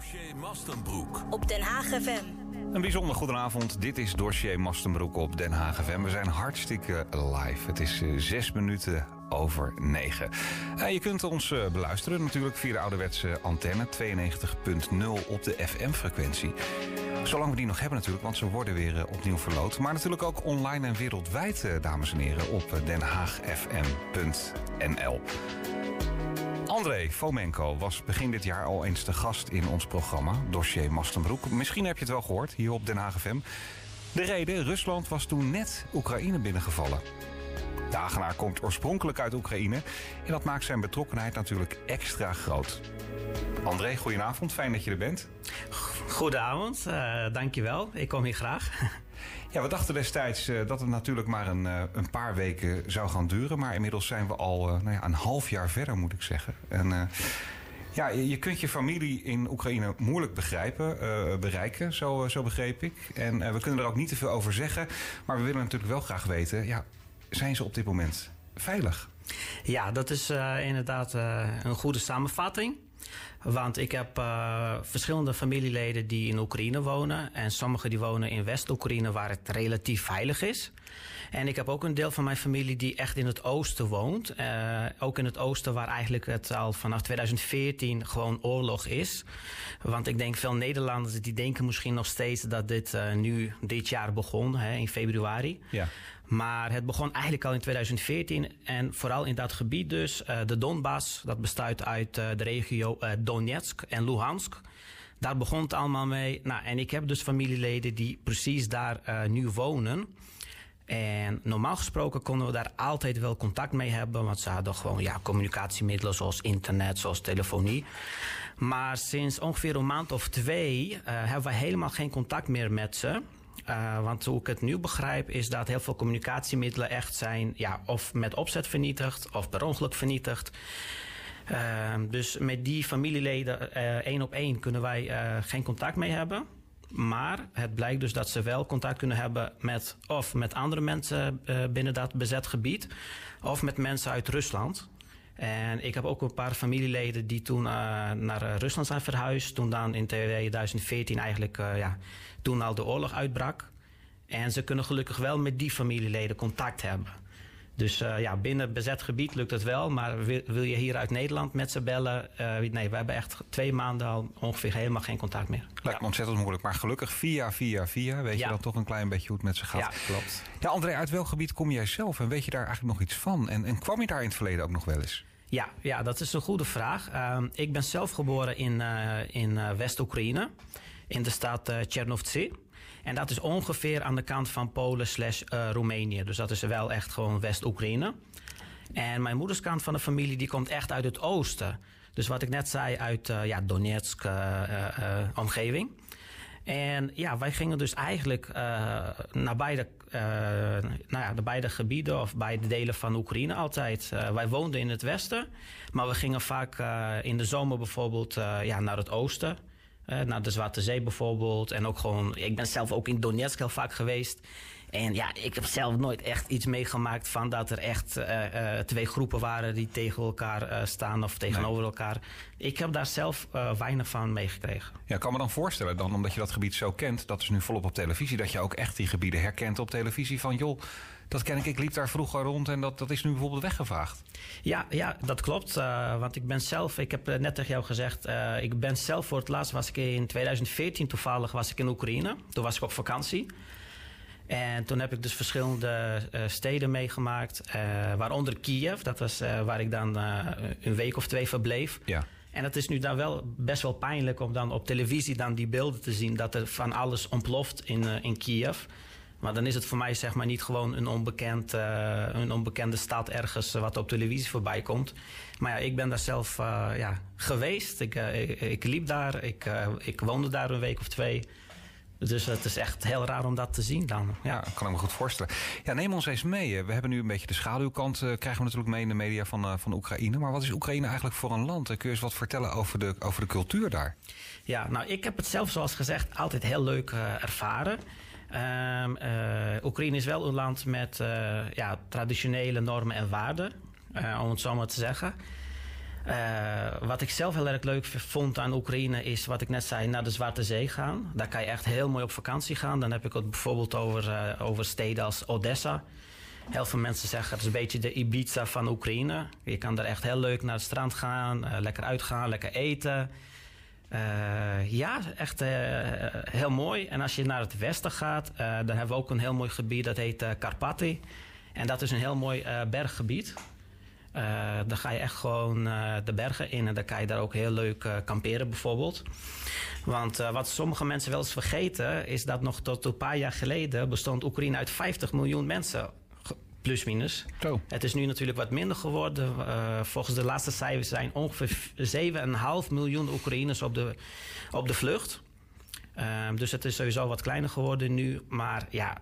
Dossier Mastenbroek. Op Den Haag FM. Een bijzonder goedenavond. Dit is Dossier Mastenbroek op Den Haag FM. We zijn hartstikke live. Het is eh, zes minuten over negen. Eh, je kunt ons eh, beluisteren natuurlijk via de ouderwetse antenne 92.0 op de FM-frequentie. Zolang we die nog hebben natuurlijk, want ze worden weer opnieuw verloot. Maar natuurlijk ook online en wereldwijd, dames en heren, op denhaagfm.nl. André Fomenko was begin dit jaar al eens te gast in ons programma, Dossier Mastenbroek. Misschien heb je het wel gehoord hier op Den Haag FM. De reden, Rusland was toen net Oekraïne binnengevallen. De Hagenaar komt oorspronkelijk uit Oekraïne en dat maakt zijn betrokkenheid natuurlijk extra groot. André, goedenavond, fijn dat je er bent. Goedenavond, uh, dankjewel. Ik kom hier graag. Ja, we dachten destijds uh, dat het natuurlijk maar een, uh, een, paar weken zou gaan duren. Maar inmiddels zijn we al nou ja, een half jaar verder, moet ik zeggen. En ja, je kunt je familie in Oekraïne moeilijk begrijpen, bereiken, zo, zo begreep ik. En we kunnen er ook niet te veel over zeggen. Maar we willen natuurlijk wel graag weten, ja, zijn ze op dit moment veilig? Ja, dat is inderdaad een goede samenvatting. Want ik heb uh, verschillende familieleden die in Oekraïne wonen. En sommigen die wonen in West-Oekraïne waar het relatief veilig is. En ik heb ook een deel van mijn familie die echt in het oosten woont. Uh, ook in het oosten waar eigenlijk het al vanaf 2014 gewoon oorlog is. Want ik denk veel Nederlanders die denken misschien nog steeds dat dit uh, nu dit jaar begon, hè, in februari. Ja. Maar het begon eigenlijk al in 2014 en vooral in dat gebied dus, uh, de Donbass, dat bestaat uit de regio Donetsk en Luhansk. Daar begon het allemaal mee. Nou, en ik heb dus familieleden die precies daar nu wonen. En normaal gesproken konden we daar altijd wel contact mee hebben, want ze hadden gewoon ja, communicatiemiddelen zoals internet, zoals telefonie. Maar sinds ongeveer een maand of twee hebben we helemaal geen contact meer met ze. Uh, want hoe ik het nu begrijp is dat heel veel communicatiemiddelen echt zijn ja, of met opzet vernietigd of per ongeluk vernietigd. Uh, dus met die familieleden één op één kunnen wij geen contact mee hebben. Maar het blijkt dus dat ze wel contact kunnen hebben met of met andere mensen binnen dat bezet gebied of met mensen uit Rusland. En ik heb ook een paar familieleden die toen uh, naar Rusland zijn verhuisd. Toen dan in 2014 eigenlijk, ja, toen al de oorlog uitbrak. En ze kunnen gelukkig wel met die familieleden contact hebben. Dus uh, ja, binnen bezet gebied lukt het wel. Maar wil, wil je hier uit Nederland met ze bellen? nee, we hebben echt twee maanden al ongeveer helemaal geen contact meer. Lijkt me ontzettend moeilijk. Maar gelukkig via, via, via weet ja. je dan toch een klein beetje hoe het met ze gaat. Ja, klopt. Ja, André, uit welk gebied kom jij zelf? En weet je daar eigenlijk nog iets van? En, en kwam je daar in het verleden ook nog wel eens? Ja, ja, dat is een goede vraag. Uh, ik ben zelf geboren in, uh, in West-Oekraïne, in de stad uh. En dat is ongeveer aan de kant van Polen slash Roemenië. Dus dat is wel echt gewoon West-Oekraïne. En mijn moederskant van de familie die komt echt uit het oosten. Dus wat ik net zei, uit ja, Donetsk omgeving. En ja, wij gingen dus eigenlijk uh, naar beide, uh, nou ja, de beide gebieden of beide delen van Oekraïne altijd. Uh, wij woonden in het westen, maar we gingen vaak in de zomer bijvoorbeeld ja, naar het oosten. Naar de Zwarte Zee bijvoorbeeld. En ook gewoon, ik ben zelf ook in Donetsk heel vaak geweest. En ja, ik heb zelf nooit echt iets meegemaakt van dat er echt uh, uh, twee groepen waren die tegen elkaar uh, staan of tegenover nee. elkaar. Ik heb daar zelf weinig van meegekregen. Ja, ik kan me dan voorstellen, dan, omdat je dat gebied zo kent, dat is nu volop op televisie, dat je ook echt die gebieden herkent op televisie van joh. Dat ken ik, ik liep daar vroeger rond en dat, dat is nu bijvoorbeeld weggevaagd. Ja, ja dat klopt. want ik ben zelf, ik heb net tegen jou gezegd, ik ben zelf voor het laatst was ik in 2014 toevallig was ik in Oekraïne. Toen was ik op vakantie. En toen heb ik dus verschillende uh, steden meegemaakt, uh, waaronder Kiev. Dat was uh, waar ik dan een week of twee verbleef. Ja. En het is nu dan wel best wel pijnlijk om dan op televisie dan die beelden te zien dat er van alles ontploft in, in Kiev. Maar dan is het voor mij zeg maar niet gewoon een, onbekend, een onbekende stad ergens wat op televisie voorbij komt. Maar ja, ik ben daar zelf ja, geweest. Ik, ik, ik, liep daar, ik, ik woonde daar een week of twee. Dus het is echt heel raar om dat te zien dan. Ja, ja kan ik me goed voorstellen. Ja, neem ons eens mee. We hebben nu een beetje de schaduwkant, uh, krijgen we natuurlijk mee in de media van, uh, van Oekraïne. Maar wat is Oekraïne eigenlijk voor een land? Kun je eens wat vertellen over de, over de cultuur daar? Ja, nou, ik heb het zelf, zoals gezegd, altijd heel leuk ervaren. Um, Oekraïne is wel een land met ja, traditionele normen en waarden, om het zo maar te zeggen. Uh, wat ik zelf heel erg leuk vond aan Oekraïne is wat ik net zei, naar de Zwarte Zee gaan. Daar kan je echt heel mooi op vakantie gaan. Dan heb ik het bijvoorbeeld over, uh, over steden als Odessa. Heel veel mensen zeggen het is een beetje de Ibiza van Oekraïne. Je kan er echt heel leuk naar het strand gaan, uh, lekker uitgaan, lekker eten. ja, echt heel mooi. En als je naar het westen gaat, dan hebben we ook een heel mooi gebied dat heet Karpaty. En dat is een heel mooi berggebied. Uh, dan ga je echt gewoon uh, de bergen in en dan kan je daar ook heel leuk uh, kamperen bijvoorbeeld. Want wat sommige mensen wel eens vergeten is dat nog tot een paar jaar geleden bestond Oekraïne uit 50 miljoen mensen. Plus minus. Zo. Het is nu natuurlijk wat minder geworden. volgens de laatste cijfers zijn ongeveer 7,5 miljoen Oekraïners op de, op de vlucht. Ehm, dus het is sowieso wat kleiner geworden nu. Maar ja,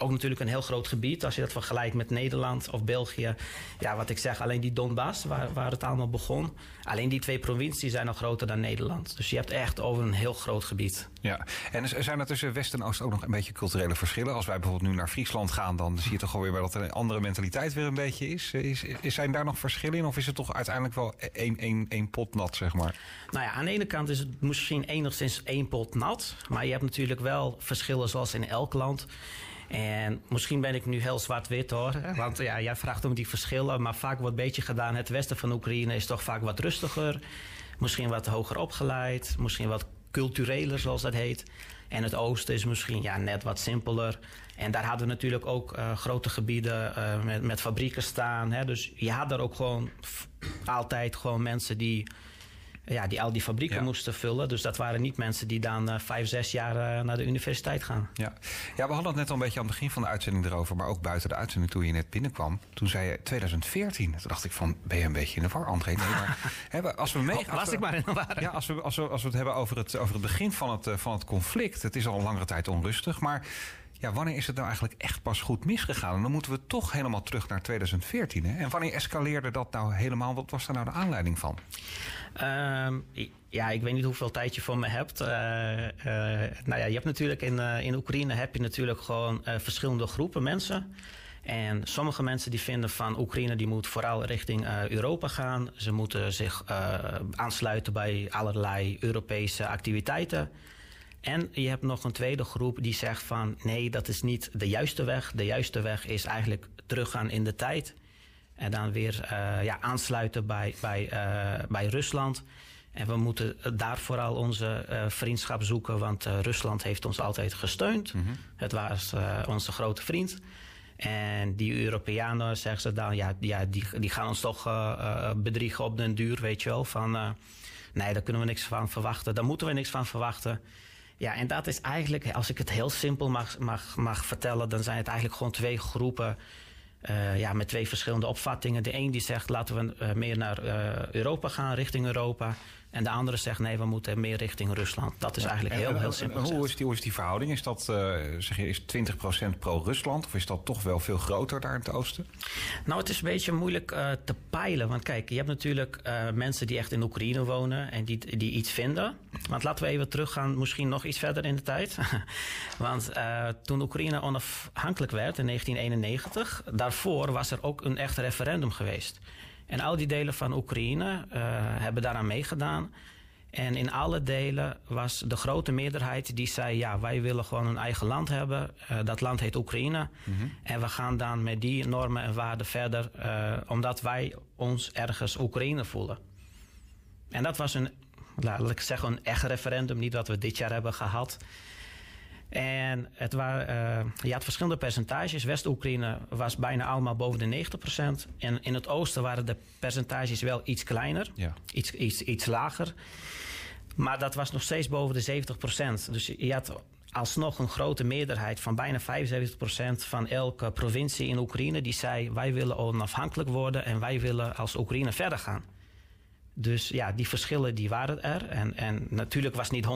ook natuurlijk een heel groot gebied. Als je dat vergelijkt met Nederland of België. Ja, wat ik zeg, alleen die Donbass, waar, waar het allemaal begon. Alleen die twee provincies zijn al groter dan Nederland. Dus je hebt echt over een heel groot gebied. Ja, en zijn er tussen West en Oost ook nog een beetje culturele verschillen? Als wij bijvoorbeeld nu naar Friesland gaan, dan zie je toch alweer dat er een andere mentaliteit weer een beetje is. is, is zijn daar nog verschillen in? Of is het toch uiteindelijk wel één, één, één pot nat, zeg maar? Nou ja, aan de ene kant is het misschien enigszins één pot nat. Maar je hebt natuurlijk wel verschillen zoals in elk land. En misschien ben ik nu heel zwart-wit hoor. Want ja, jij vraagt om die verschillen. Maar vaak wordt een beetje gedaan. Het westen van Oekraïne is toch vaak wat rustiger. Misschien wat hoger opgeleid. Misschien wat cultureler zoals dat heet. En het oosten is misschien ja, net wat simpeler. En daar hadden we natuurlijk ook uh, grote gebieden uh, met, met fabrieken staan. Hè. Dus je had daar ook gewoon altijd gewoon mensen die ja, die al die fabrieken moesten vullen. Dus dat waren niet mensen die dan uh, vijf, zes jaar uh, naar de universiteit gaan. Ja. ja, we hadden het net al een beetje aan het begin van de uitzending erover, maar ook buiten de uitzending toen je net binnenkwam. Toen zei je 2014. Toen dacht ik van, ben je een beetje in de war, André? Nee, maar hebben, als we mee, was ik maar in de war. Ja, als we, als we, als we het hebben over het, over het begin van het, uh, van het conflict. Het is al een langere tijd onrustig, maar ja, wanneer is het nou eigenlijk echt pas goed misgegaan? En dan moeten we toch helemaal terug naar 2014. Hè? En wanneer escaleerde dat nou helemaal? Wat was daar nou de aanleiding van? Um, ja, ik weet niet hoeveel tijd je voor me hebt. Uh, uh, nou ja, je hebt natuurlijk in, uh, in Oekraïne heb je natuurlijk gewoon verschillende groepen mensen. En sommige mensen die vinden van Oekraïne die moet vooral richting Europa gaan. Ze moeten zich aansluiten bij allerlei Europese activiteiten. En je hebt nog een tweede groep die zegt van nee, dat is niet de juiste weg. De juiste weg is eigenlijk teruggaan in de tijd. En dan weer uh, ja, aansluiten bij, bij, uh, bij Rusland. En we moeten daar vooral onze uh, vriendschap zoeken, want Rusland heeft ons altijd gesteund. Mm -hmm. Het was onze grote vriend. En die Europeanen, zeggen ze dan, ja, ja die, die gaan ons toch bedriegen op den duur, weet je wel. Van nee, daar kunnen we niks van verwachten, daar moeten we niks van verwachten. Ja, en dat is eigenlijk, als ik het heel simpel mag, mag, mag vertellen, dan zijn het eigenlijk gewoon twee groepen. Uh, ja, met twee verschillende opvattingen. De een die zegt laten we uh, meer naar uh, Europa gaan, richting Europa. En de andere zegt nee, we moeten meer richting Rusland. Dat is ja, eigenlijk heel, heel simpel. Hoe is, die, hoe is die verhouding? Is dat zeg je, is 20% pro-Rusland of is dat toch wel veel groter daar in het oosten? Nou, het is een beetje moeilijk te peilen. Want kijk, je hebt natuurlijk mensen die echt in Oekraïne wonen en die, die iets vinden. Want laten we even teruggaan, misschien nog iets verder in de tijd. want toen Oekraïne onafhankelijk werd in 1991, daarvoor was er ook een echt referendum geweest. En al die delen van Oekraïne uh, hebben daaraan meegedaan. En in alle delen was de grote meerderheid die zei: ja, wij willen gewoon een eigen land hebben. Uh, dat land heet Oekraïne. Mm -hmm. En we gaan dan met die normen en waarden verder, omdat wij ons ergens Oekraïne voelen. En dat was een, laat ik zeggen, een echt referendum. Niet wat we dit jaar hebben gehad. En het waren, uh, je had verschillende percentages. West-Oekraïne was bijna allemaal boven de 90%. En in het oosten waren de percentages wel iets kleiner, ja. iets, iets, iets lager. Maar dat was nog steeds boven de 70%. Dus je had alsnog een grote meerderheid van bijna 75% van elke provincie in Oekraïne die zei: wij willen onafhankelijk worden en wij willen als Oekraïne verder gaan. Dus ja, die verschillen die waren er. En, en natuurlijk was niet 100%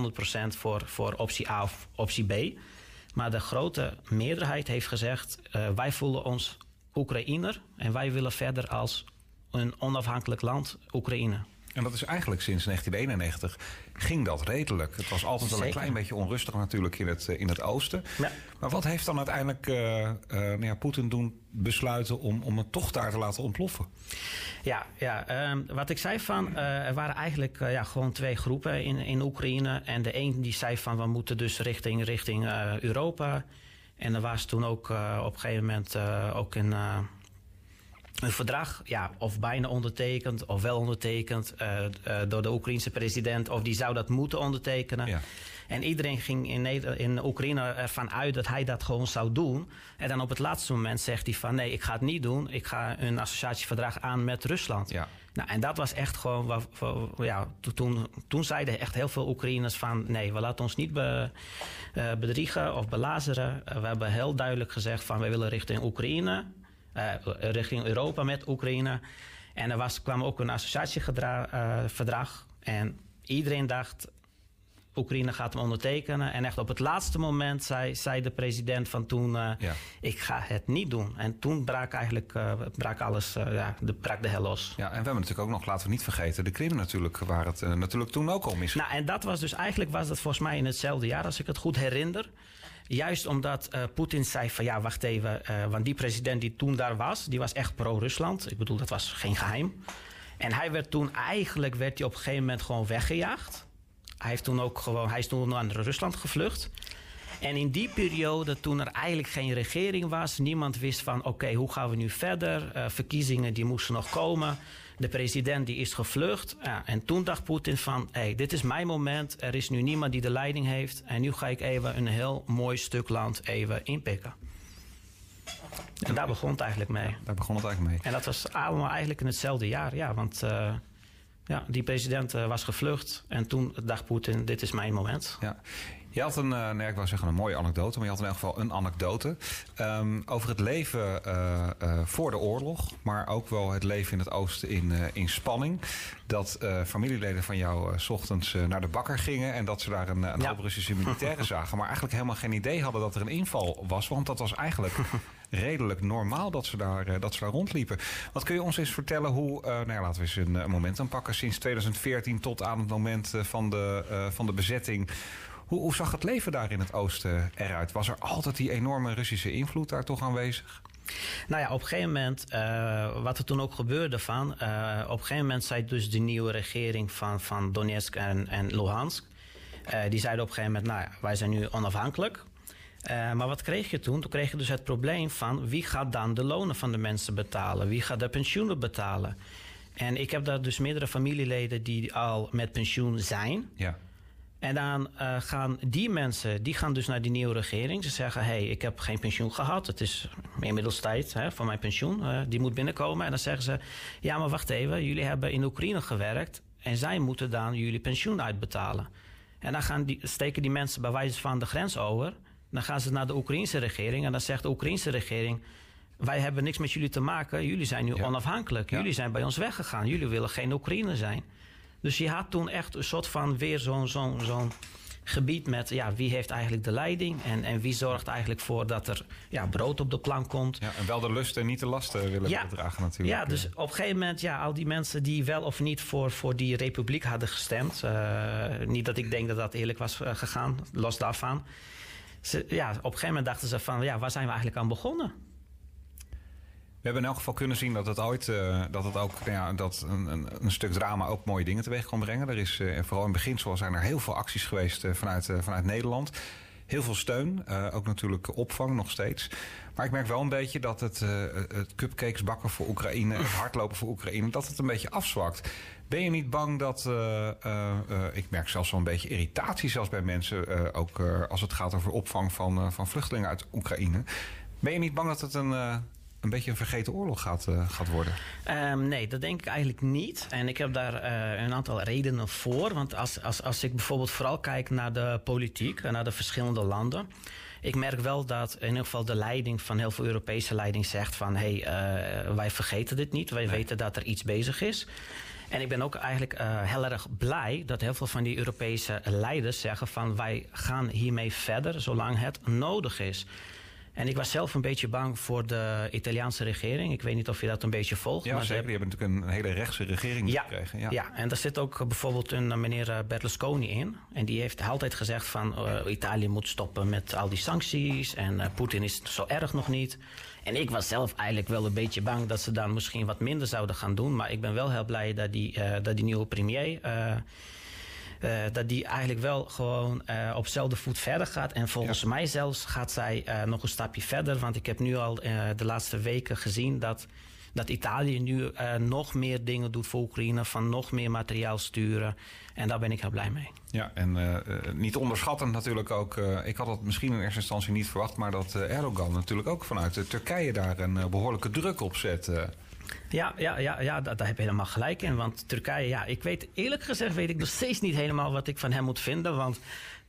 voor, voor optie A of optie B. Maar de grote meerderheid heeft gezegd: uh, wij voelen ons Oekraïner en wij willen verder als een onafhankelijk land Oekraïne. En dat is eigenlijk sinds 1991 ging dat redelijk. Het was altijd wel een klein beetje onrustig natuurlijk in het, in het oosten. Ja. Maar wat heeft dan uiteindelijk nou ja, Poetin doen besluiten om, om het toch daar te laten ontploffen? Ja, ja ehm, wat ik zei van, er waren eigenlijk ja, gewoon twee groepen in, in Oekraïne. En de een die zei van we moeten dus richting, richting Europa. En er was toen ook op een gegeven moment ook een een verdrag, ja, of bijna ondertekend, of wel ondertekend uh, uh, door de Oekraïense president, of die zou dat moeten ondertekenen. Ja. En iedereen ging in, in Oekraïne ervan uit dat hij dat gewoon zou doen. En dan op het laatste moment zegt hij van nee, ik ga het niet doen. Ik ga een associatieverdrag aan met Rusland. Ja. Nou, en dat was echt gewoon, wat, ja, toen, toen zeiden echt heel veel Oekraïners van nee, we laten ons niet be, uh, bedriegen of belazeren. we hebben heel duidelijk gezegd van wij willen richting Oekraïne. Eh, richting Europa met Oekraïne. En er was, kwam ook een associatieverdrag. Eh, en iedereen dacht, Oekraïne gaat hem ondertekenen. En echt op het laatste moment zei, zei de president van toen... Uh, ik ga het niet doen. En toen brak eigenlijk uh, brak alles, uh, ja, de, brak de hel los. Ja, en we hebben natuurlijk ook nog, laten we niet vergeten... de Krim natuurlijk, waar het natuurlijk toen ook al mis Nou, en dat was dus eigenlijk, was dat volgens mij in hetzelfde jaar... als ik het goed herinner. Juist omdat uh, Poetin zei van ja, wacht even. Uh, want die president die toen daar was, die was echt pro-Rusland. Ik bedoel, dat was geen geheim. En hij werd toen eigenlijk werd hij op een gegeven moment gewoon weggejaagd. Hij, heeft toen ook gewoon, hij is toen naar Rusland gevlucht. En in die periode, toen er eigenlijk geen regering was, niemand wist van oké, hoe gaan we nu verder? Uh, verkiezingen die moesten nog komen. De president die is gevlucht. Ja, en toen dacht Poetin van, hey, dit is mijn moment. Er is nu niemand die de leiding heeft. En nu ga ik even een heel mooi stuk land even inpikken. En daar begon het eigenlijk mee. Daar begon het eigenlijk mee. En dat was allemaal eigenlijk in hetzelfde jaar. Ja, want uh, ja, die president uh, was gevlucht. En toen dacht Poetin, dit is mijn moment. Ja. Je had een, uh, nee, ik wou zeggen een mooie anekdote, maar je had in elk geval een anekdote um, over het leven uh, uh, voor de oorlog, maar ook wel het leven in het oosten in, in spanning. Dat familieleden van jou s ochtends naar de bakker gingen en dat ze daar een, een ja. Russische militairen zagen, maar eigenlijk helemaal geen idee hadden dat er een inval was, want dat was eigenlijk redelijk normaal dat ze daar, dat ze daar rondliepen. Wat kun je ons eens vertellen hoe, nou ja, laten we eens een, een momentum pakken, sinds 2014 tot aan het moment van de, van de bezetting. Hoe, zag het leven daar in het oosten eruit? Was er altijd die enorme Russische invloed daar toch aanwezig? Nou ja, op een gegeven moment, wat er toen ook gebeurde van... Op een gegeven moment zei dus de nieuwe regering van, van Donetsk en, en Luhansk... Uh, die zeiden op een gegeven moment, nou ja, wij zijn nu onafhankelijk... maar wat kreeg je toen? Toen kreeg je dus het probleem van wie gaat dan de lonen van de mensen betalen? Wie gaat de pensioenen betalen? En ik heb daar dus meerdere familieleden die al met pensioen zijn. Ja. En dan uh, gaan die mensen, die gaan dus naar die nieuwe regering. Ze zeggen, hé, hey, ik heb geen pensioen gehad. Het is inmiddels tijd hè, voor mijn pensioen. Uh, die moet binnenkomen. En dan zeggen ze, ja, maar wacht even. Jullie hebben in Oekraïne gewerkt. En zij moeten dan jullie pensioen uitbetalen. En dan gaan die, steken die mensen bij wijze van de grens over. Dan gaan ze naar de Oekraïnse regering. En dan zegt de Oekraïnse regering... wij hebben niks met jullie te maken. Jullie zijn nu ja. onafhankelijk. Jullie zijn bij ons weggegaan. Jullie willen geen Oekraïne zijn. Dus je had toen echt een soort van weer zo'n zo'n zo'n gebied met ja, wie heeft eigenlijk de leiding en, en wie zorgt eigenlijk voor dat er ja, brood op de plank komt. Ja, en wel de lust en niet de lasten willen ja, bedragen natuurlijk. Ja, dus op een gegeven moment, ja, al die mensen die wel of niet voor, voor die republiek hadden gestemd. Uh, niet dat ik denk dat dat eerlijk was uh, gegaan, los daarvan. Ze, ja, op een gegeven moment dachten ze van, ja, waar zijn we eigenlijk aan begonnen? We hebben in elk geval kunnen zien dat het ooit uh, dat het ook ja, dat een, een, een, stuk drama ook mooie dingen teweeg kan brengen. Er is uh, vooral in beginsel zijn er heel veel acties geweest uh, vanuit, vanuit Nederland. Heel veel steun, ook natuurlijk opvang nog steeds. Maar ik merk wel een beetje dat het, het cupcakes bakken voor Oekraïne, het hardlopen voor Oekraïne, dat het een beetje afzwakt. Ben je niet bang dat, ik merk zelfs wel een beetje irritatie zelfs bij mensen, ook als het gaat over opvang van, van vluchtelingen uit Oekraïne. Ben je niet bang dat het een een beetje een vergeten oorlog gaat, uh, gaat worden? Um, nee, dat denk ik eigenlijk niet. En ik heb daar uh, een aantal redenen voor. Want als, als, als ik bijvoorbeeld vooral kijk naar de politiek en naar de verschillende landen. Ik merk wel dat in ieder geval de leiding van heel veel Europese leiding zegt van hé, hey, uh, wij vergeten dit niet. Wij nee. weten dat er iets bezig is. En ik ben ook eigenlijk uh, heel erg blij dat heel veel van die Europese leiders zeggen van wij gaan hiermee verder zolang het nodig is. En ik was zelf een beetje bang voor de Italiaanse regering. Ik weet niet of je dat een beetje volgt. Ja, maar zeker. Die hebben natuurlijk een hele rechtse regering ja, gekregen. Ja. ja, en daar zit ook bijvoorbeeld een meneer Berlusconi in. En die heeft altijd gezegd van Italië moet stoppen met al die sancties. En Poetin is zo erg nog niet. En ik was zelf eigenlijk wel een beetje bang dat ze dan misschien wat minder zouden gaan doen. Maar ik ben wel heel blij dat die, dat die nieuwe premier uh, dat die eigenlijk wel gewoon uh, op dezelfde voet verder gaat. En volgens mij zelfs gaat zij uh, nog een stapje verder. Want ik heb nu al de laatste weken gezien dat, dat Italië nu nog meer dingen doet voor Oekraïne. Van nog meer materiaal sturen. En daar ben ik heel blij mee. Ja, en niet onderschattend natuurlijk ook. ik had het misschien in eerste instantie niet verwacht. Maar dat Erdogan natuurlijk ook vanuit Turkije daar een behoorlijke druk op zet. Ja, ja, ja, ja daar, heb je helemaal gelijk in. Want Turkije, ja, ik weet eerlijk gezegd weet ik nog steeds niet helemaal wat ik van hem moet vinden. Want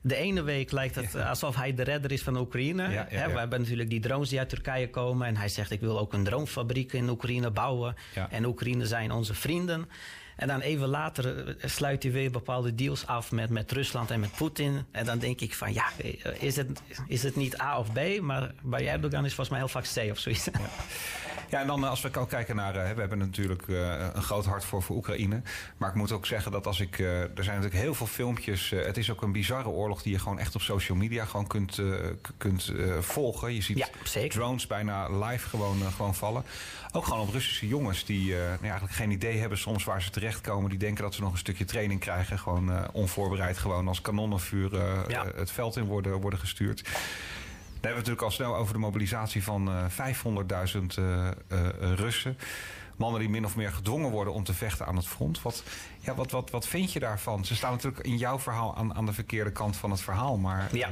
de ene week lijkt het alsof hij de redder is van Oekraïne. Ja, we hebben natuurlijk die drones die uit Turkije komen. En hij zegt, ik wil ook een dronefabriek in Oekraïne bouwen. En Oekraïne zijn onze vrienden. En dan even later eh, sluit hij weer bepaalde deals af met, met Rusland en met Poetin. En dan denk ik van ja, eh, is het, is het niet A of B? Maar bij Erdogan is volgens mij heel vaak C of zoiets. Ja. Ja, en dan eh, als we ook kijken naar. we hebben natuurlijk een groot hart voor, voor Oekraïne. Maar ik moet ook zeggen dat als ik. er zijn natuurlijk heel veel filmpjes. het is ook een bizarre oorlog die je gewoon echt op social media gewoon kunt, kunt volgen. Je ziet drones bijna live gewoon, gewoon vallen. Ook gewoon op Russische jongens die nou, eigenlijk geen idee hebben soms waar ze terechtkomen. Die denken dat ze nog een stukje training krijgen. Gewoon onvoorbereid, gewoon als kanonnenvuur uh, het veld in worden, worden gestuurd. Hebben we natuurlijk al snel over de mobilisatie van 500.000 Russen mannen die min of meer gedwongen worden om te vechten aan het front. Wat, ja, wat, wat, wat vind je daarvan? Ze staan natuurlijk in jouw verhaal aan, aan de verkeerde kant van het verhaal. Maar ja.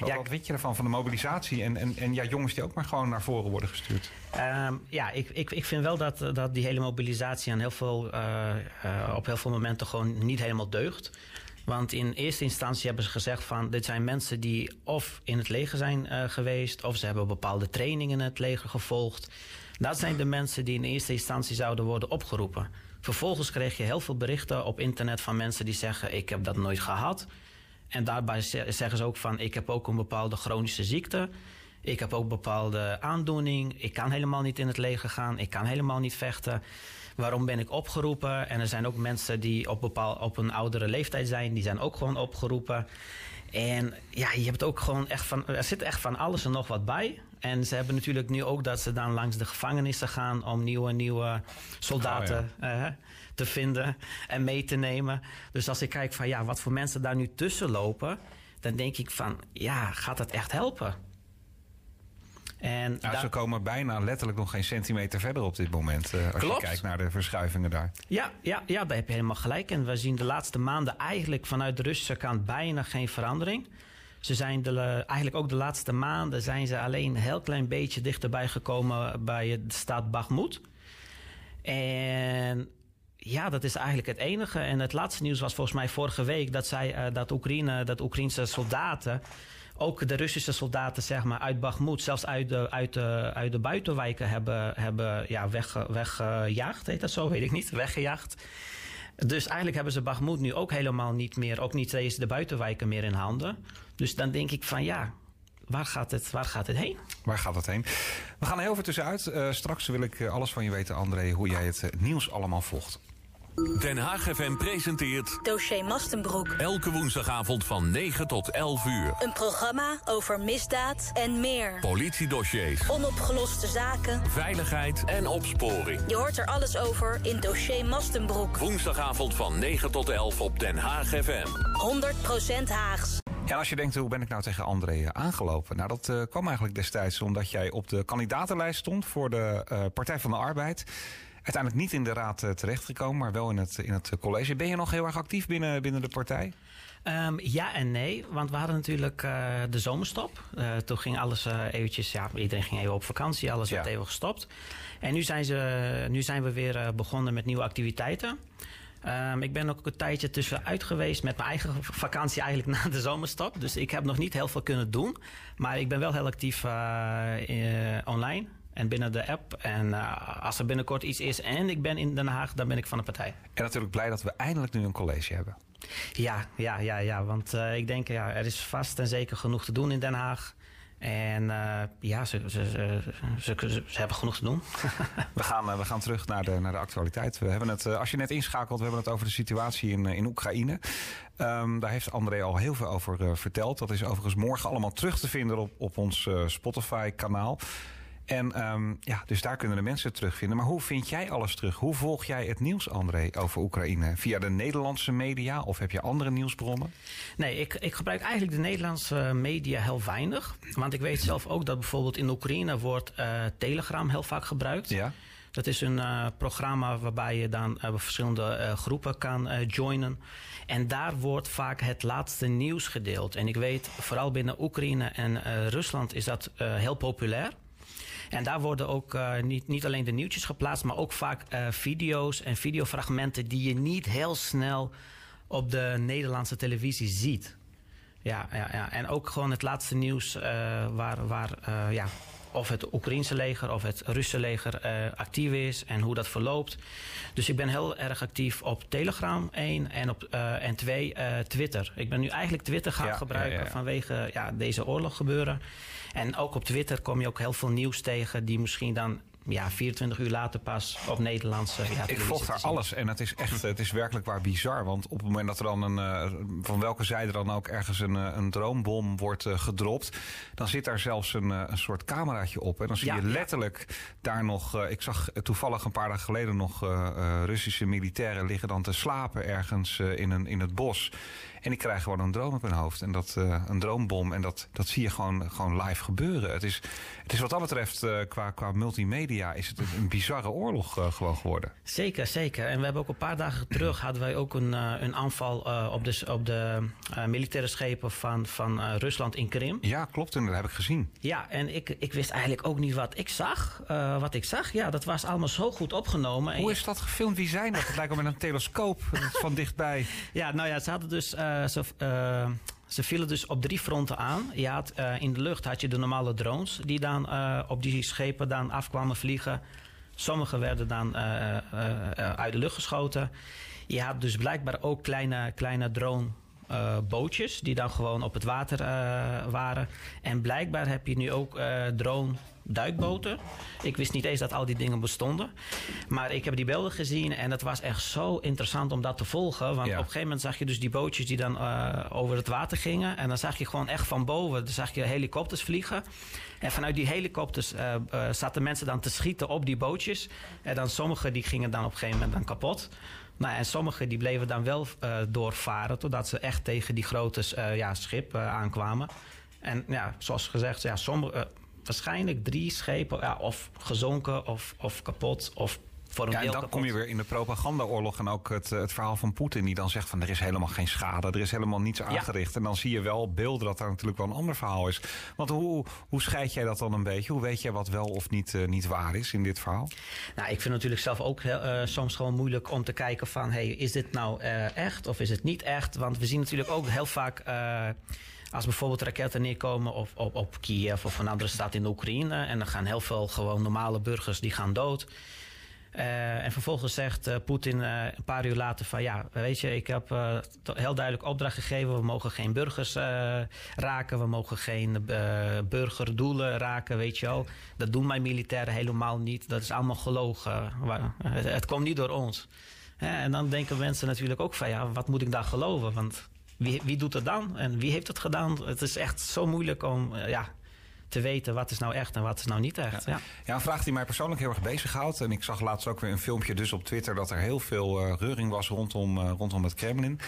Wat, ja. wat vind je ervan, van de mobilisatie? En, en, en ja, jongens die ook maar gewoon naar voren worden gestuurd. Um, ja, ik, ik, ik vind wel dat, dat die hele mobilisatie aan heel veel, uh, uh, op heel veel momenten gewoon niet helemaal deugt. Want in eerste instantie hebben ze gezegd van dit zijn mensen die of in het leger zijn uh, geweest, of ze hebben bepaalde trainingen in het leger gevolgd. Dat zijn de mensen die in eerste instantie zouden worden opgeroepen. Vervolgens kreeg je heel veel berichten op internet van mensen die zeggen: Ik heb dat nooit gehad. En daarbij zeggen ze ook van: Ik heb ook een bepaalde chronische ziekte. Ik heb ook bepaalde aandoening. Ik kan helemaal niet in het leger gaan. Ik kan helemaal niet vechten. Waarom ben ik opgeroepen? En er zijn ook mensen die op, bepaal, op een oudere leeftijd zijn. Die zijn ook gewoon opgeroepen. En ja, je hebt ook gewoon echt van. Er zit echt van alles en nog wat bij. En ze hebben natuurlijk nu ook dat ze dan langs de gevangenissen gaan om nieuwe, nieuwe soldaten oh, uh, te vinden en mee te nemen. Dus als ik kijk van ja, wat voor mensen daar nu tussen lopen, dan denk ik van ja, gaat dat echt helpen? En nou, ze komen bijna letterlijk nog geen centimeter verder op dit moment. Uh, als je kijkt naar de verschuivingen daar. Ja, ja, ja, daar heb je helemaal gelijk. En we zien de laatste maanden eigenlijk vanuit de Russische kant bijna geen verandering. Ze zijn de, eigenlijk ook de laatste maanden zijn ze alleen een heel klein beetje dichterbij gekomen bij de staat Bakhmut. En ja, dat is eigenlijk het enige. En het laatste nieuws was volgens mij vorige week dat, zij, uh, dat, Oekraïne, dat Oekraïnse soldaten, ook de Russische soldaten zeg maar, uit Bakhmut, zelfs uit de, uit de, uit de buitenwijken hebben, hebben ja, weg, weggejaagd. Heet dat zo? Weet ik niet. Weggejaagd. Dus eigenlijk hebben ze Bakhmut nu ook helemaal niet meer, ook niet eens de buitenwijken meer in handen. Dus dan denk ik van ja, waar gaat het, waar gaat het heen? Waar gaat het heen? We gaan heel veel tussenuit. Uh, straks wil ik alles van je weten, André, hoe jij het nieuws allemaal volgt. Den Haag FM presenteert... Dossier Mastenbroek. Elke woensdagavond van 9 tot 11 uur. Een programma over misdaad en meer. Politiedossiers. Onopgeloste zaken. Veiligheid en opsporing. Je hoort er alles over in Dossier Mastenbroek. Woensdagavond van 9 tot 11 op Den Haag FM. 100% Haags. Ja, als je denkt, hoe ben ik nou tegen André aangelopen? Nou, dat uh, kwam eigenlijk destijds omdat jij op de kandidatenlijst stond voor de uh, Partij van de Arbeid. Uiteindelijk niet in de raad uh, terechtgekomen, maar wel in het, in het college. Ben je nog heel erg actief binnen, binnen de partij? Um, ja en nee, want we hadden natuurlijk uh, de zomerstop. Uh, toen ging alles eventjes, ja, iedereen ging even op vakantie, alles werd even gestopt. En nu zijn, ze, nu zijn we weer begonnen met nieuwe activiteiten. Um, ik ben ook een tijdje tussenuit geweest met mijn eigen vakantie eigenlijk na de zomerstop. Dus ik heb nog niet heel veel kunnen doen. Maar ik ben wel heel actief online en binnen de app. En uh, als er binnenkort iets is en ik ben in Den Haag, dan ben ik van de partij. En natuurlijk blij dat we eindelijk nu een college hebben. Ja, ja, ja, ja. Want uh, ik denk, ja, er is vast en zeker genoeg te doen in Den Haag. En eh, ja, ze, ze, ze, ze, ze- ze hebben genoeg te doen. We gaan, eh, we gaan terug naar de, naar de actualiteit. We hebben het, eh, als je net inschakelt, we hebben het over de situatie in, eh, in Oekraïne. Ehm, daar heeft André al heel veel over eh, verteld. Dat is overigens morgen allemaal terug te vinden op, op ons eh, Spotify-kanaal. En ehm, ja, dus daar kunnen de mensen het terugvinden. Maar hoe vind jij alles terug? Hoe volg jij het nieuws, André, over Oekraïne? Via de Nederlandse media of heb je andere nieuwsbronnen? Nee, ik, ik gebruik eigenlijk de Nederlandse media heel weinig. Want ik weet zelf ook dat bijvoorbeeld in Oekraïne wordt eh, Telegram heel vaak gebruikt. Ja. Dat is een eh, programma waarbij je dan eh, verschillende groepen kan joinen. En daar wordt vaak het laatste nieuws gedeeld. En ik weet, vooral binnen Oekraïne en Rusland is dat heel populair. En daar worden ook eh, niet, niet alleen de nieuwtjes geplaatst, maar ook vaak eh, video's en videofragmenten die je niet heel snel op de Nederlandse televisie ziet. Ja, ja, ja. en ook gewoon het laatste nieuws eh, waar, waar ja, of het Oekraïnse leger of het Russische leger actief is en hoe dat verloopt. Dus ik ben heel erg actief op Telegram, één, en, op, en twee, eh, Twitter. Ik ben nu eigenlijk Twitter gaan Ja, gebruiken vanwege ja, deze oorlog gebeuren. En ook op Twitter kom je ook heel veel nieuws tegen die misschien dan ja, 24 uur later pas op Nederlandse ja, Ik volg daar alles en het is echt, het is werkelijk waar bizar. Want op het moment dat er dan een, eh, van welke zijde dan ook ergens een, eh, een droombom wordt eh, gedropt, dan zit daar zelfs een, een soort cameraatje op. En dan zie Ja, je ja. letterlijk daar nog, ik zag toevallig een paar dagen geleden nog Russische militairen liggen dan te slapen ergens in, een, in het bos. En die krijgen gewoon een droom op hun hoofd. En dat, een droombom. En dat, dat zie je gewoon, gewoon live gebeuren. Het is, het is wat dat betreft, qua, qua multimedia, is het een, bizarre oorlog eh, gewoon geworden. Zeker, zeker. En we hebben ook een paar dagen terug hadden wij ook een, eh, een aanval eh, op de, op de militaire schepen van, van Rusland in Krim. Ja, klopt. En dat heb ik gezien. Ja, en ik, ik wist eigenlijk ook niet wat ik zag. Wat ik zag, ja, dat was allemaal zo goed opgenomen. En Hoe is dat gefilmd? Wie zijn dat? Het lijkt wel met een telescoop van dichtbij. Ja, nou ja, ze hadden dus. Ze, vielen dus op drie fronten aan. Je eh, in de lucht had je de normale drones die dan eh, op die schepen dan afkwamen vliegen. Sommige werden dan eh, uit de lucht geschoten. Je had dus blijkbaar ook kleine, kleine drone. Eh, bootjes die dan gewoon op het water eh, waren. En blijkbaar heb je nu ook eh, drone duikboten. Ik wist niet eens dat al die dingen bestonden. Maar ik heb die beelden gezien en het was echt zo interessant om dat te volgen. Want Ja. op een gegeven moment zag je dus die bootjes die dan over het water gingen. En dan zag je gewoon echt van boven, dan zag je helikopters vliegen. En vanuit die helikopters zaten mensen dan te schieten op die bootjes. En dan sommige die gingen dan op een gegeven moment dan kapot. Nou, en sommige die bleven dan wel eh, doorvaren totdat ze echt tegen die grote eh, ja, schip eh, aankwamen. En ja, zoals gezegd, ja, sommige, waarschijnlijk drie schepen ja, of gezonken of, of kapot of voor een Ja, en dan kom je weer in de propagandaoorlog en ook het, het verhaal van Poetin die dan zegt van er is helemaal geen schade, er is helemaal niets aangericht. En dan zie je wel beelden dat daar natuurlijk wel een ander verhaal is. Want hoe, hoe scheid jij dat dan een beetje? Hoe weet jij wat wel of niet, eh, niet waar is in dit verhaal? Nou, ik vind het natuurlijk zelf ook eh, soms gewoon moeilijk om te kijken van... Hey, is dit nou eh, echt of is het niet echt? Want we zien natuurlijk ook heel vaak... als bijvoorbeeld raketten neerkomen op, op, op Kiev of een andere stad in de Oekraïne... en dan gaan heel veel gewoon normale burgers die gaan dood... Eh, en vervolgens zegt eh, Poetin eh, een paar uur later van ja, weet je, ik heb heel duidelijk opdracht gegeven. We mogen geen burgers raken, we mogen geen burgerdoelen raken, weet je wel. Dat doen mijn militairen helemaal niet. Dat is allemaal gelogen. Het, komt niet door ons. En dan denken mensen natuurlijk ook van ja, wat moet ik daar geloven? Want wie, wie doet het dan? En wie heeft het gedaan? Het is echt zo moeilijk om ja, te weten wat is nou echt en wat is nou niet echt. Ja. Ja, een vraag die mij persoonlijk heel erg bezighoudt. En ik zag laatst ook weer een filmpje dus op Twitter dat er heel veel eh, reuring was rondom, eh, rondom het Kremlin.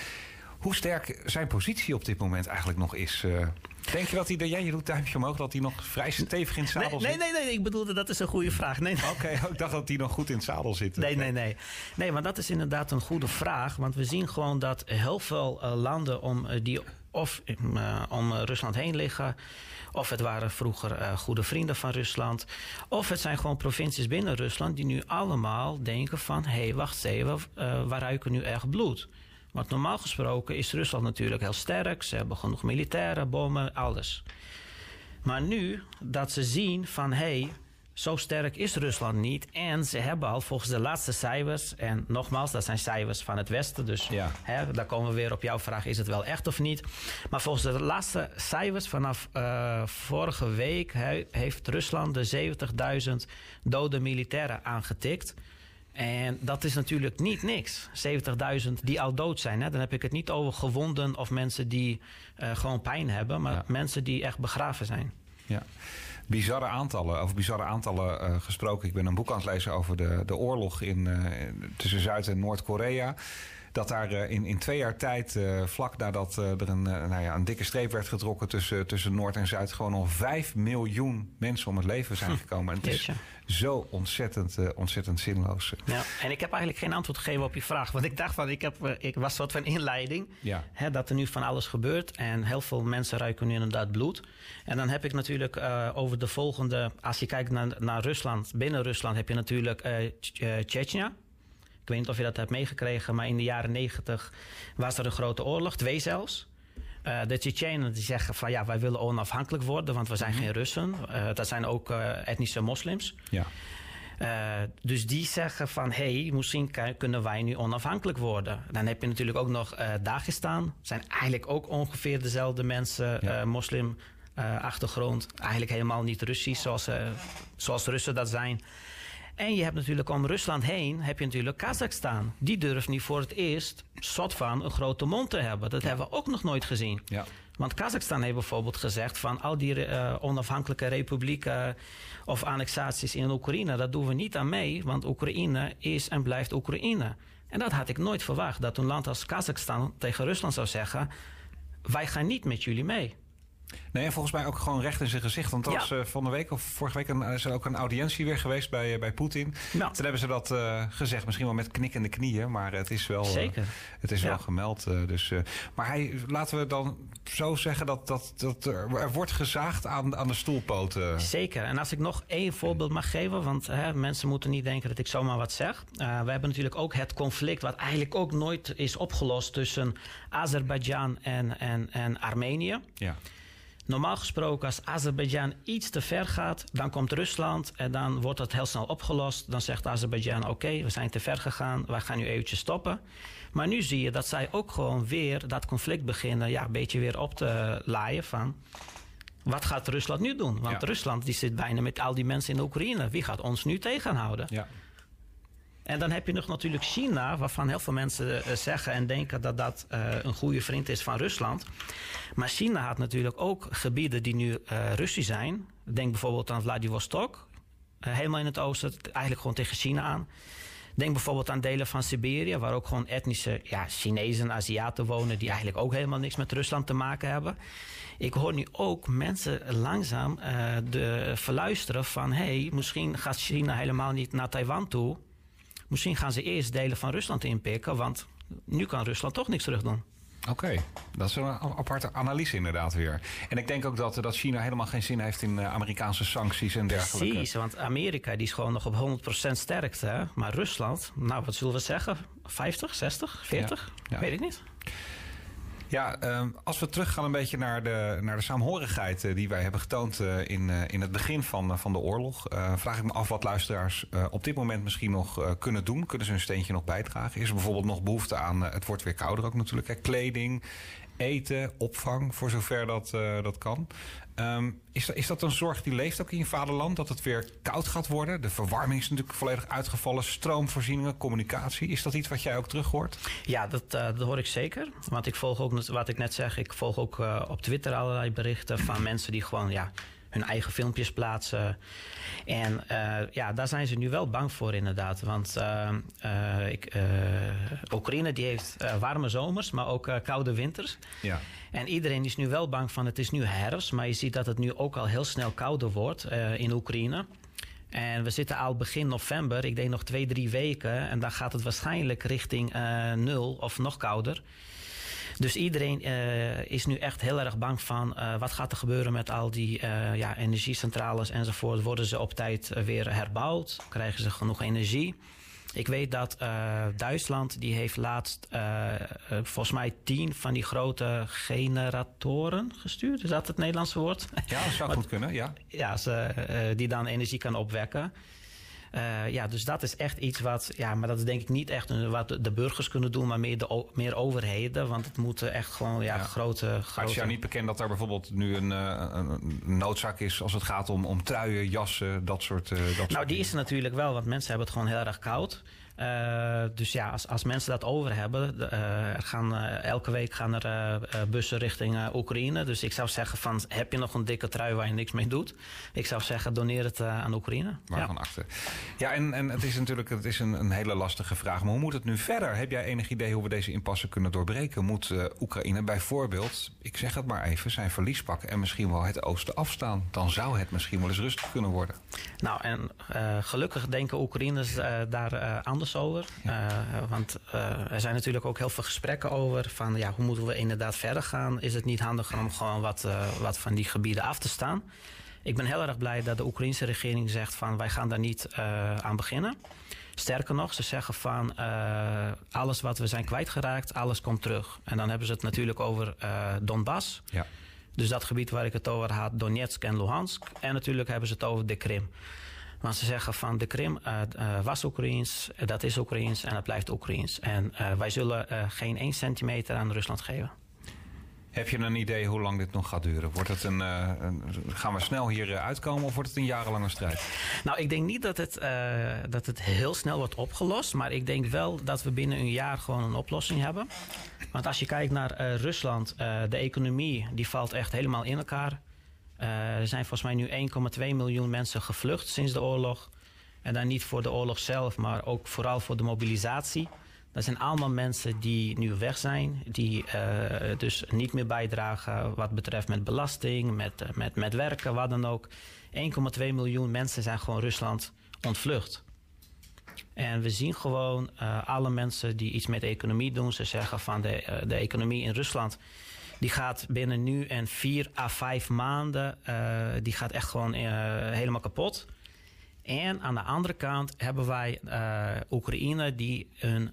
Hoe sterk zijn positie op dit moment eigenlijk nog is? eh? denk je dat hij, jij je doet duimpje omhoog, dat hij nog vrij stevig in het zadel Nee, zit? nee, nee, nee, ik bedoelde dat is een goede vraag. Nee, nee. Oké, ik dacht dat hij nog goed in het zadel zit. Nee, nee, nee. Nee, maar dat is inderdaad een goede vraag. Want we zien gewoon dat heel veel landen om, die of eh, om eh, Rusland heen liggen. Of het waren vroeger eh, goede vrienden van Rusland. Of het zijn gewoon provincies binnen Rusland die nu allemaal denken van... hé, hey, wacht even, waar ruiken nu echt bloed? Want normaal gesproken is Rusland natuurlijk heel sterk. Ze hebben genoeg militairen, bommen, alles. Maar nu dat ze zien van hé, hey, Zo sterk is Rusland niet. En ze hebben al volgens de laatste cijfers, en nogmaals, dat zijn cijfers van het Westen, dus Ja. hè, daar komen we weer op jouw vraag: is het wel echt of niet? Maar volgens de laatste cijfers vanaf eh, vorige week he- heeft Rusland de 70.000 dode militairen aangetikt. En dat is natuurlijk niet niks. 70.000 die al dood zijn. Hè? Dan heb ik het niet over gewonden of mensen die eh, gewoon pijn hebben, maar Ja. mensen die echt begraven zijn. Ja. Bizarre aantallen, over bizarre aantallen eh, gesproken. Ik ben een boek aan het lezen over de, de oorlog in, eh, tussen Zuid- en Noord-Korea. Dat daar eh, in, in twee jaar tijd, eh, vlak nadat eh, er een, nou ja, een dikke streep werd getrokken tussen, tussen Noord en Zuid, gewoon al 5 miljoen mensen om het leven zijn gekomen. En het is zo ontzettend, ontzettend zinloos. Ja, en ik heb eigenlijk geen antwoord gegeven op je vraag. Want ik dacht van, ik, heb, ik was soort van inleiding. Ja. Hè, dat er nu van alles gebeurt. En heel veel mensen ruiken nu inderdaad bloed. En dan heb ik natuurlijk over de volgende... Als je kijkt naar, naar Rusland, binnen Rusland heb je natuurlijk Tsjetsja. Ik weet niet of je dat hebt meegekregen, maar in de jaren negentig was er een grote oorlog, twee zelfs. Eh, de Tsjetsjenen die zeggen van ja, wij willen onafhankelijk worden, want we zijn geen Russen. Eh, dat zijn ook eh, etnische moslims. Ja. Dus die zeggen van, hé, hey, misschien kunnen wij nu onafhankelijk worden. Dan heb je natuurlijk ook nog Dagestan. zijn eigenlijk ook ongeveer dezelfde mensen, Ja. moslim achtergrond. Eigenlijk helemaal niet Russisch, zoals, zoals Russen dat zijn. En je hebt natuurlijk om Rusland heen, heb je natuurlijk Kazachstan. Die durft nu voor het eerst soort van een grote mond te hebben. Dat hebben we ook nog nooit gezien. Ja. Want Kazachstan heeft bijvoorbeeld gezegd van al die eh, onafhankelijke republieken of annexaties in Oekraïne, dat doen we niet aan mee, want Oekraïne is en blijft Oekraïne. En dat had ik nooit verwacht, dat een land als Kazachstan tegen Rusland zou zeggen, wij gaan niet met jullie mee. Nee, en volgens mij ook gewoon recht in zijn gezicht. Want er Ja. was eh, van de week of vorige week een, is er ook een audiëntie weer geweest bij, eh, bij Poetin. Ja. Toen hebben ze dat eh, gezegd, misschien wel met knikkende knieën, maar het is wel, Zeker. het is Ja. wel gemeld. dus, maar hij, laten we dan zo zeggen dat, dat, dat er, er wordt gezaagd aan, aan de stoelpoten. Zeker. En als ik nog één voorbeeld mag geven, want hè, mensen moeten niet denken dat ik zomaar wat zeg. We hebben natuurlijk ook het conflict, wat eigenlijk ook nooit is opgelost tussen Azerbeidzjan en, en, en Armenië. Ja. Normaal gesproken, als Azerbeidzjan iets te ver gaat, dan komt Rusland en dan wordt dat heel snel opgelost. Dan zegt Azerbeidzjan: Oké, we zijn te ver gegaan, wij gaan nu eventjes stoppen. Maar nu zie je dat zij ook gewoon weer dat conflict beginnen, ja, een beetje weer op te laaien van. Wat gaat Rusland nu doen? Want Ja. Rusland die zit bijna met al die mensen in de Oekraïne. Wie gaat ons nu tegenhouden? Ja. En dan heb je nog natuurlijk China, waarvan heel veel mensen eh, zeggen en denken dat dat eh, een goede vriend is van Rusland. Maar China had natuurlijk ook gebieden die nu eh Russisch zijn. Denk bijvoorbeeld aan Vladivostok, helemaal in het oosten, eigenlijk gewoon tegen China aan. Denk bijvoorbeeld aan delen van Siberië, waar ook gewoon etnische ja, Chinezen, Aziaten wonen, die eigenlijk ook helemaal niks met Rusland te maken hebben. Ik hoor nu ook mensen langzaam de, verluisteren van: hé, hey, misschien gaat China helemaal niet naar Taiwan toe. Misschien gaan ze eerst delen van Rusland inpikken, want nu kan Rusland toch niks terug doen. Oké, dat is een aparte analyse inderdaad weer. En ik denk ook dat, dat China helemaal geen zin heeft in eh, Amerikaanse sancties en dergelijke. Precies, want Amerika die is gewoon nog op 100% sterkte. Maar Rusland, nou wat zullen we zeggen? 50, 60, 40? Ja. Weet ik niet. Ja, ehm, als we teruggaan een beetje naar de, naar de saamhorigheid eh, die wij hebben getoond eh, in, eh, in het begin van, van de oorlog, vraag ik me af wat luisteraars op dit moment misschien nog kunnen doen. Kunnen ze een steentje nog bijdragen? Is er bijvoorbeeld nog behoefte aan, het wordt weer kouder ook natuurlijk, hè, kleding, eten, opvang, voor zover dat, eh, dat kan. Ehm, is, is dat een zorg die leeft ook in je vaderland, dat het weer koud gaat worden? De verwarming is natuurlijk volledig uitgevallen, stroomvoorzieningen, communicatie. Is dat iets wat jij ook terug hoort? Ja, dat, eh, dat hoor ik zeker. Want ik volg ook, wat ik net zeg, ik volg ook eh, op Twitter allerlei berichten van mensen die gewoon ja, hun eigen filmpjes plaatsen. En eh, ja, daar zijn ze nu wel bang voor inderdaad. Want eh, eh, ik, Oekraïne die heeft warme zomers, maar ook koude winters. Ja. En iedereen is nu wel bang van het is nu herfst, maar je ziet dat het nu ook al heel snel kouder wordt in Oekraïne. En we zitten al begin november, ik denk nog twee, drie weken. En dan gaat het waarschijnlijk richting nul of nog kouder. Dus iedereen eh, is nu echt heel erg bang van eh, wat gaat er gebeuren met al die eh, ja, energiecentrales enzovoort. Worden ze op tijd weer herbouwd? Krijgen ze genoeg energie? Ik weet dat uh, Duitsland die heeft laatst uh, volgens mij tien van die grote generatoren gestuurd. Is dat het Nederlandse woord? Ja, dat zou goed kunnen, ja. Ja, ze, die dan energie kan opwekken. Uh, ja, dus dat is echt iets wat, ja, maar dat is denk ik niet echt wat de burgers kunnen doen, maar meer, de, meer overheden. Want het moeten echt gewoon ja, ja. grote, grote. Maar het is jou niet bekend dat er bijvoorbeeld nu een, uh, een noodzaak is als het gaat om, om truien, jassen, dat soort. Uh, dat nou, soort die is er natuurlijk wel, want mensen hebben het gewoon heel erg koud. Uh, dus ja, als, als mensen dat over hebben, uh, er gaan, uh, elke week gaan er bussen richting Oekraïne. Dus ik zou zeggen van, heb je nog een dikke trui waar je niks mee doet? Ik zou zeggen, doneer het aan Oekraïne. Waarvan ja. achter. Ja, en, en het is natuurlijk het is een, een, hele lastige vraag. Maar hoe moet het nu verder? Heb jij enig idee hoe we deze impasse kunnen doorbreken? Moet Oekraïne bijvoorbeeld, ik zeg het maar even, zijn verlies pakken en misschien wel het oosten afstaan? Dan zou het misschien wel eens rustig kunnen worden. Nou, en gelukkig denken Oekraïners daar anders over. Uh, want uh, er zijn natuurlijk ook heel veel gesprekken over. Van ja, hoe moeten we inderdaad verder gaan? Is het niet handiger om gewoon wat, uh, wat van die gebieden af te staan? Ik ben heel erg blij dat de Oekraïnse regering zegt van wij gaan daar niet aan beginnen. Sterker nog, ze zeggen van alles wat we zijn kwijtgeraakt, alles komt terug. En dan hebben ze het natuurlijk over Donbass. Ja. Dus dat gebied waar ik het over had, Donetsk en Luhansk. En natuurlijk hebben ze het over de Krim. Maar ze zeggen van de Krim uh, uh, was Oekraïens, dat is Oekraïens en het blijft Oekraïens. En uh, wij zullen geen 1 centimeter aan Rusland geven. Heb je een idee hoe lang dit nog gaat duren? Wordt het een, een gaan we snel hier uitkomen of wordt het een jarenlange strijd? Nou, ik denk niet dat het, dat het heel snel wordt opgelost. Maar ik denk wel dat we binnen een jaar gewoon een oplossing hebben. Want als je kijkt naar Rusland, de economie die valt echt helemaal in elkaar. Uh, er zijn volgens mij nu 1,2 miljoen mensen gevlucht sinds de oorlog. En dan niet voor de oorlog zelf, maar ook vooral voor de mobilisatie. Dat zijn allemaal mensen die nu weg zijn, die uh, dus niet meer bijdragen wat betreft met belasting, met, uh, met, met werken, wat dan ook. 1,2 miljoen mensen zijn gewoon Rusland ontvlucht. En we zien gewoon uh, alle mensen die iets met de economie doen, ze zeggen van de, de economie in Rusland die gaat binnen nu en vier à vijf maanden, uh, die gaat echt gewoon helemaal kapot. En aan de andere kant hebben wij Oekraïne die een,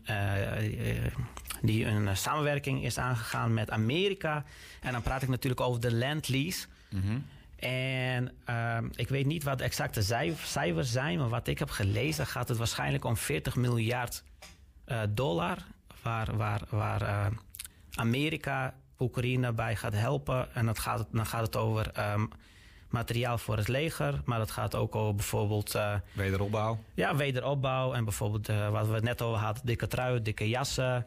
die een samenwerking is aangegaan met Amerika. En dan praat ik natuurlijk over de land lease. Mm -hmm. En ik weet niet wat de exacte cijfers zijn, maar wat ik heb gelezen gaat het waarschijnlijk om 40 miljard dollar. Waar, waar, waar Amerika Oekraïne bij gaat helpen. En dat gaat, dan gaat het over um, materiaal voor het leger. Maar dat gaat ook over bijvoorbeeld... Uh, wederopbouw. Ja, wederopbouw. En bijvoorbeeld uh, wat we net over hadden. Dikke truien, dikke jassen.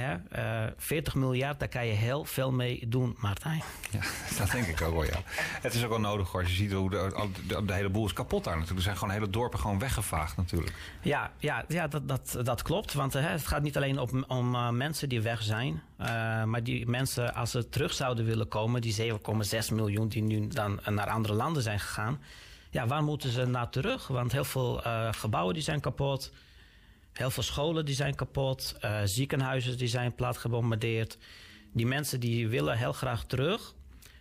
Hè? Uh, eh, 40 miljard, daar kan je heel veel mee doen, Martijn. Ja, dat denk ik ook wel, ja. Het is ook wel nodig hoor. Je ziet hoe de, de, de, hele boel is kapot daar natuurlijk. Er zijn gewoon hele dorpen gewoon weggevaagd natuurlijk. Ja, ja, ja dat, dat, dat klopt. Want uh, het gaat niet alleen op, om uh, mensen die weg zijn. maar die mensen, als ze terug zouden willen komen... die 7,6 miljoen die nu dan naar andere landen zijn gegaan... ja, waar moeten ze naar terug? Want heel veel gebouwen die zijn kapot... Heel veel scholen die zijn kapot, uh, ziekenhuizen die zijn plat gebombardeerd. Die mensen die willen heel graag terug.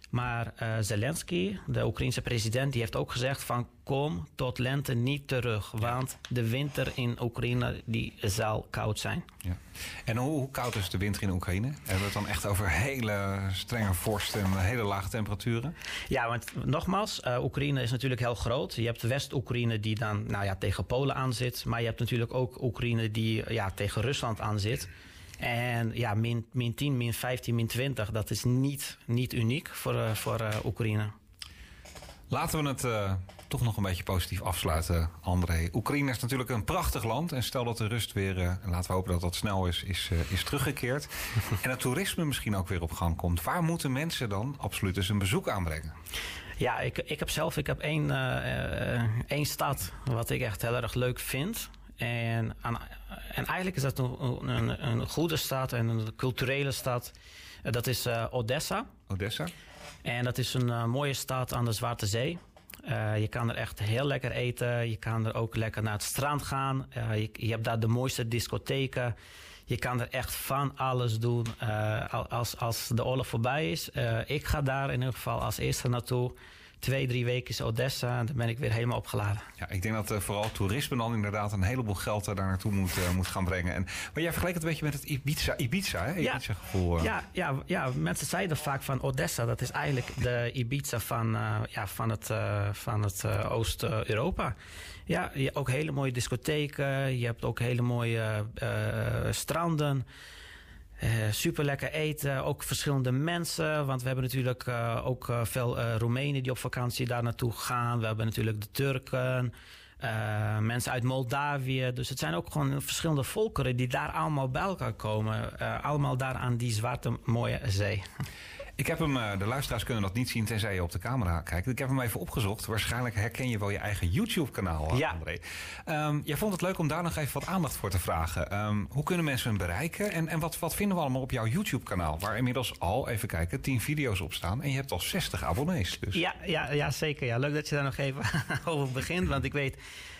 Maar uh, Zelensky, de Oekraïense president, die heeft ook gezegd van kom tot lente niet terug. Want de winter in Oekraïne die zal koud zijn. Ja. En hoe, hoe, koud is de winter in Oekraïne? Hebben we het dan echt over hele strenge vorst en hele lage temperaturen? Ja, want nogmaals, uh, Oekraïne is natuurlijk heel groot. Je hebt West-Oekraïne die dan nou ja, tegen Polen aanzit. Maar je hebt natuurlijk ook Oekraïne die ja, tegen Rusland aanzit. En ja, min, min 10, min 15, min 20, dat is niet, niet uniek voor, uh, voor uh, Oekraïne. Laten we het uh, toch nog een beetje positief afsluiten, André. Oekraïne is natuurlijk een prachtig land. En stel dat de rust weer, en laten we hopen dat dat snel is, is, is teruggekeerd. en het toerisme misschien ook weer op gang komt. Waar moeten mensen dan absoluut eens een bezoek aanbrengen? Ja, ik, ik heb zelf ik heb één, één stad wat ik echt heel erg leuk vind. En, en eigenlijk is dat een, een, een, goede stad en een culturele stad. Dat is uh, Odessa. Odessa. En dat is een uh, mooie stad aan de Zwarte Zee. Uh, je kan er echt heel lekker eten. Je kan er ook lekker naar het strand gaan. Je, je, hebt daar de mooiste discotheken. Je kan er echt van alles doen. als, als de oorlog voorbij is. ik ga daar in ieder geval als eerste naartoe twee, drie weken is Odessa en dan ben ik weer helemaal opgeladen. Ja, ik denk dat uh, vooral toerisme dan inderdaad een heleboel geld uh, daar naartoe moet, uh, moet gaan brengen. En, maar jij vergelijkt het een beetje met het Ibiza, Ibiza, hè? Ja, Ibiza gevoel. ja, ja, ja, mensen zeiden vaak van Odessa, dat is eigenlijk de Ibiza van, ja, van het, van het Oost-Europa. Ja, je ook hele mooie discotheken, je hebt ook hele mooie stranden. Uh, super lekker eten, ook verschillende mensen. Want we hebben natuurlijk uh, ook uh, veel Roemenen die op vakantie daar naartoe gaan. We hebben natuurlijk de Turken, mensen uit Moldavië. Dus het zijn ook gewoon verschillende volkeren die daar allemaal bij elkaar komen. allemaal daar aan die zwarte mooie zee. Ik heb hem, de luisteraars kunnen dat niet zien tenzij je op de camera kijkt. Ik heb hem even opgezocht. Waarschijnlijk herken je wel je eigen YouTube-kanaal, ja. André. Um, jij vond het leuk om daar nog even wat aandacht voor te vragen. Um, hoe kunnen mensen hem bereiken? En, en wat, wat vinden we allemaal op jouw YouTube-kanaal? Waar inmiddels al, even kijken, 10 video's op staan. En je hebt al 60 abonnees. Dus. Ja, ja, ja, zeker. Ja. Leuk dat je daar nog even over begint. Want ik weet,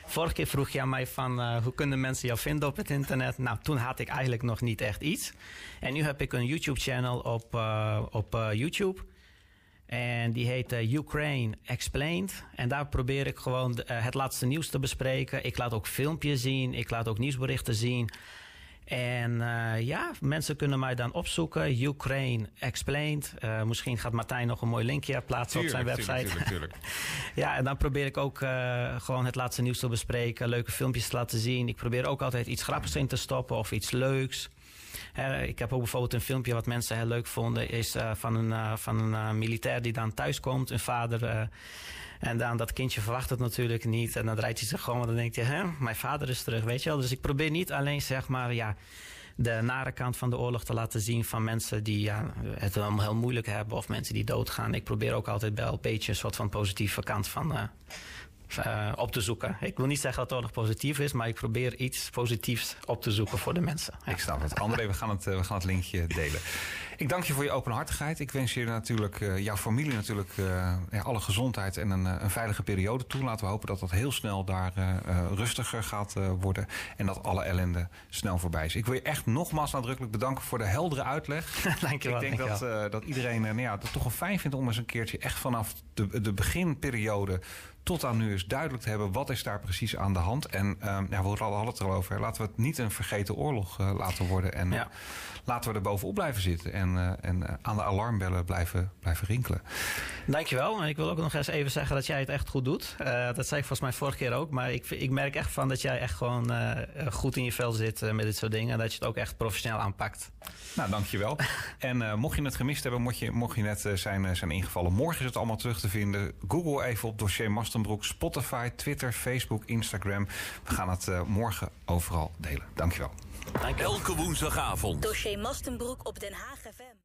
vorige keer vroeg je aan mij van uh, hoe kunnen mensen jou vinden op het internet? Nou, toen had ik eigenlijk nog niet echt iets. En nu heb ik een YouTube-channel op, uh, op uh, YouTube. En die heet Ukraine Explained. En daar probeer ik gewoon het laatste nieuws te bespreken. Ik laat ook filmpjes zien. Ik laat ook nieuwsberichten zien. En uh, ja, mensen kunnen mij dan opzoeken. Ukraine Explained. misschien gaat Martijn nog een mooi linkje plaatsen tuurlijk, op zijn website. Tuurlijk, tuurlijk, ja, en dan probeer ik ook gewoon het laatste nieuws te bespreken. Leuke filmpjes te laten zien. Ik probeer ook altijd iets grappigs in te stoppen of iets leuks. Ik heb ook bijvoorbeeld een filmpje wat mensen heel leuk vonden. Is van een, van een militair die dan thuis komt. Een vader. En dan dat kindje verwacht het natuurlijk niet. En dan draait hij zich gewoon. En dan denkt hij, hè, mijn vader is terug. Weet je wel. Dus ik probeer niet alleen zeg maar, ja de nare kant van de oorlog te laten zien van mensen die ja, het heel moeilijk hebben of mensen die doodgaan. Ik probeer ook altijd een beetje een soort van positieve kant van, uh, uh, op te zoeken. Ik wil niet zeggen dat oorlog positief is, maar ik probeer iets positiefs op te zoeken voor de mensen. Ja. Ik snap het. André, we gaan het, we gaan het linkje delen. Ik dank je voor je openhartigheid. Ik wens je natuurlijk, uh, jouw familie natuurlijk, uh, ja, alle gezondheid en een, een, veilige periode toe. Laten we hopen dat dat heel snel daar rustiger gaat worden. En dat alle ellende snel voorbij is. Ik wil je echt nogmaals nadrukkelijk bedanken voor de heldere uitleg. dank je wel. Ik denk dat, dat iedereen nou ja, het toch wel fijn vindt om eens een keertje echt vanaf de, de beginperiode tot aan nu eens duidelijk te hebben wat is daar precies aan de hand. En um, ja, we hadden het er al over. Laten we het niet een vergeten oorlog uh, laten worden. En ja. Laten we er bovenop blijven zitten. En, uh, en uh, aan de alarmbellen blijven, blijven rinkelen. Dankjewel. En ik wil ook nog eens even zeggen dat jij het echt goed doet. dat zei ik volgens mij vorige keer ook. Maar ik, ik merk echt van dat jij echt gewoon goed in je vel zit met dit soort dingen. En dat je het ook echt professioneel aanpakt. Nou, dankjewel. en mocht je het gemist hebben, mocht je, mocht je net zijn, zijn ingevallen. Morgen is het allemaal terug te vinden. Google even op dossier Master Spotify, Twitter, Facebook, Instagram. We gaan het morgen overal delen. Dankjewel. Elke woensdagavond. Dossier Mastenbroek op Den Haag FM.